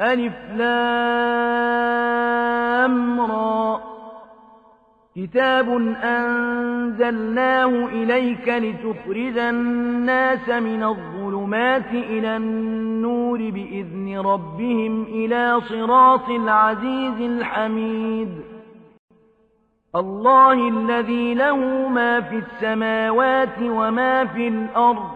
ألف لام را. كتاب أنزلناه إليك لتخرج الناس من الظلمات إلى النور بإذن ربهم إلى صراط العزيز الحميد. الله الذي له ما في السماوات وما في الأرض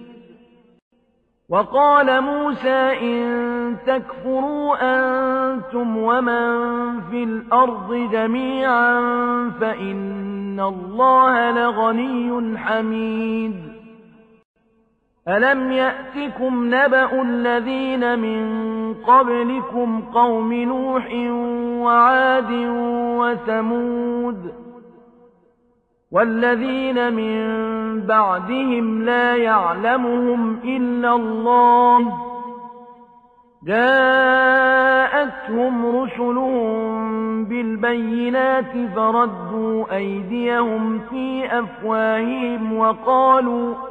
وقال موسى إن تكفروا أنتم ومن في الأرض جميعا فإن الله لغني حميد. ألم يأتكم نبأ الذين من قبلكم قوم نوح وعاد وثمود والذين من بعدهم لا يعلمهم إلا الله. جاءتهم رسلهم بالبينات فردوا أيديهم في أفواههم وقالوا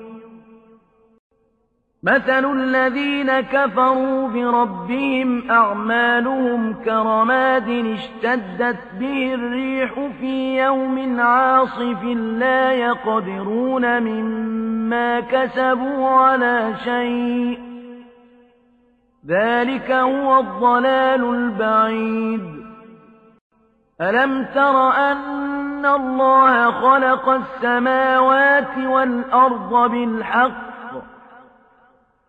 مثل الذين كفروا بربهم أعمالهم كرماد اشتدت به الريح في يوم عاصف لا يقدرون مما كسبوا على شيء. ذلك هو الضلال البعيد. ألم تر أن الله خلق السماوات والأرض بالحق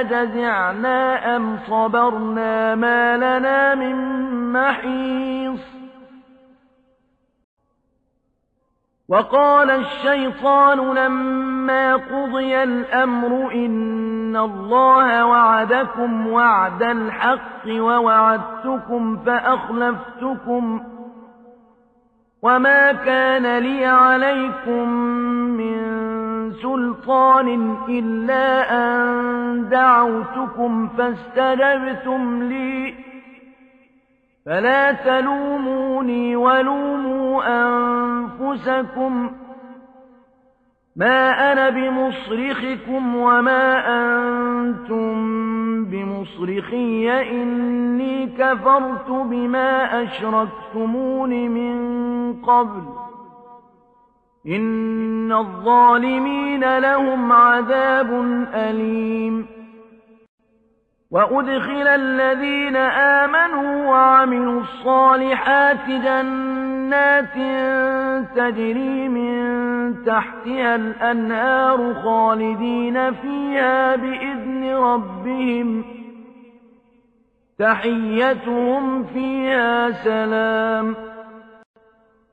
أجزعنا أم صبرنا ما لنا من محيص. وقال الشيطان لما قضي الأمر إن الله وعدكم وعد الحق ووعدتكم فأخلفتكم وما كان لي عليكم من سلطان إلا أن دعوتكم فاستجبتم لي. فلا تلوموني ولوموا أنفسكم. ما أنا بمصرخكم وما أنتم بمصرخي. إني كفرت بما أشركتمون من قبل. إن الظالمين لهم عذاب أليم وأدخل الذين آمنوا وعملوا الصالحات جنات تجري من تحتها الأنهار خالدين فيها بإذن ربهم تحيتهم فيها سلام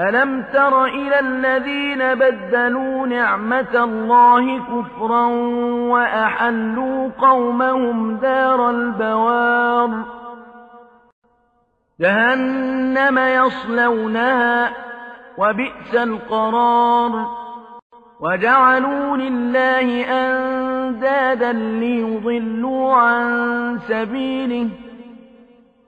ألم تر إلى الذين بدلوا نعمة الله كفرا وأحلوا قومهم دار البوار جهنم يصلونها وبئس القرار وجعلوا لله أندادا ليضلوا عن سبيله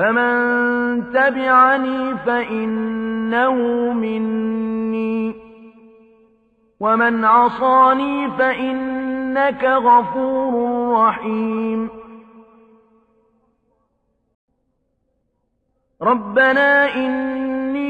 فمن تبعني فإنه مني ومن عصاني فإنك غفور رحيم ربنا إني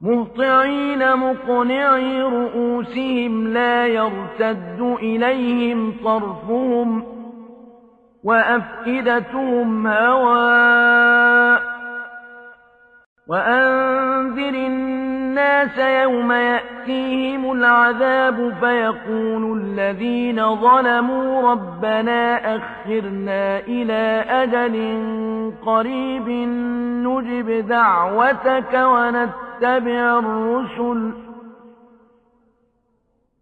مهطعين مقنعي رؤوسهم لا يرتد إليهم طرفهم وأفئدتهم هواء وأنذر الناس يوم يأتيهم العذاب فيقول الذين ظلموا ربنا أخرنا إلى أجل قريب نجب دعوتك ونتبع الرسل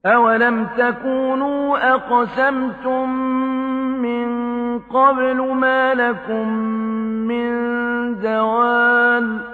أولم تكونوا أقسمتم من قبل ما لكم من زوال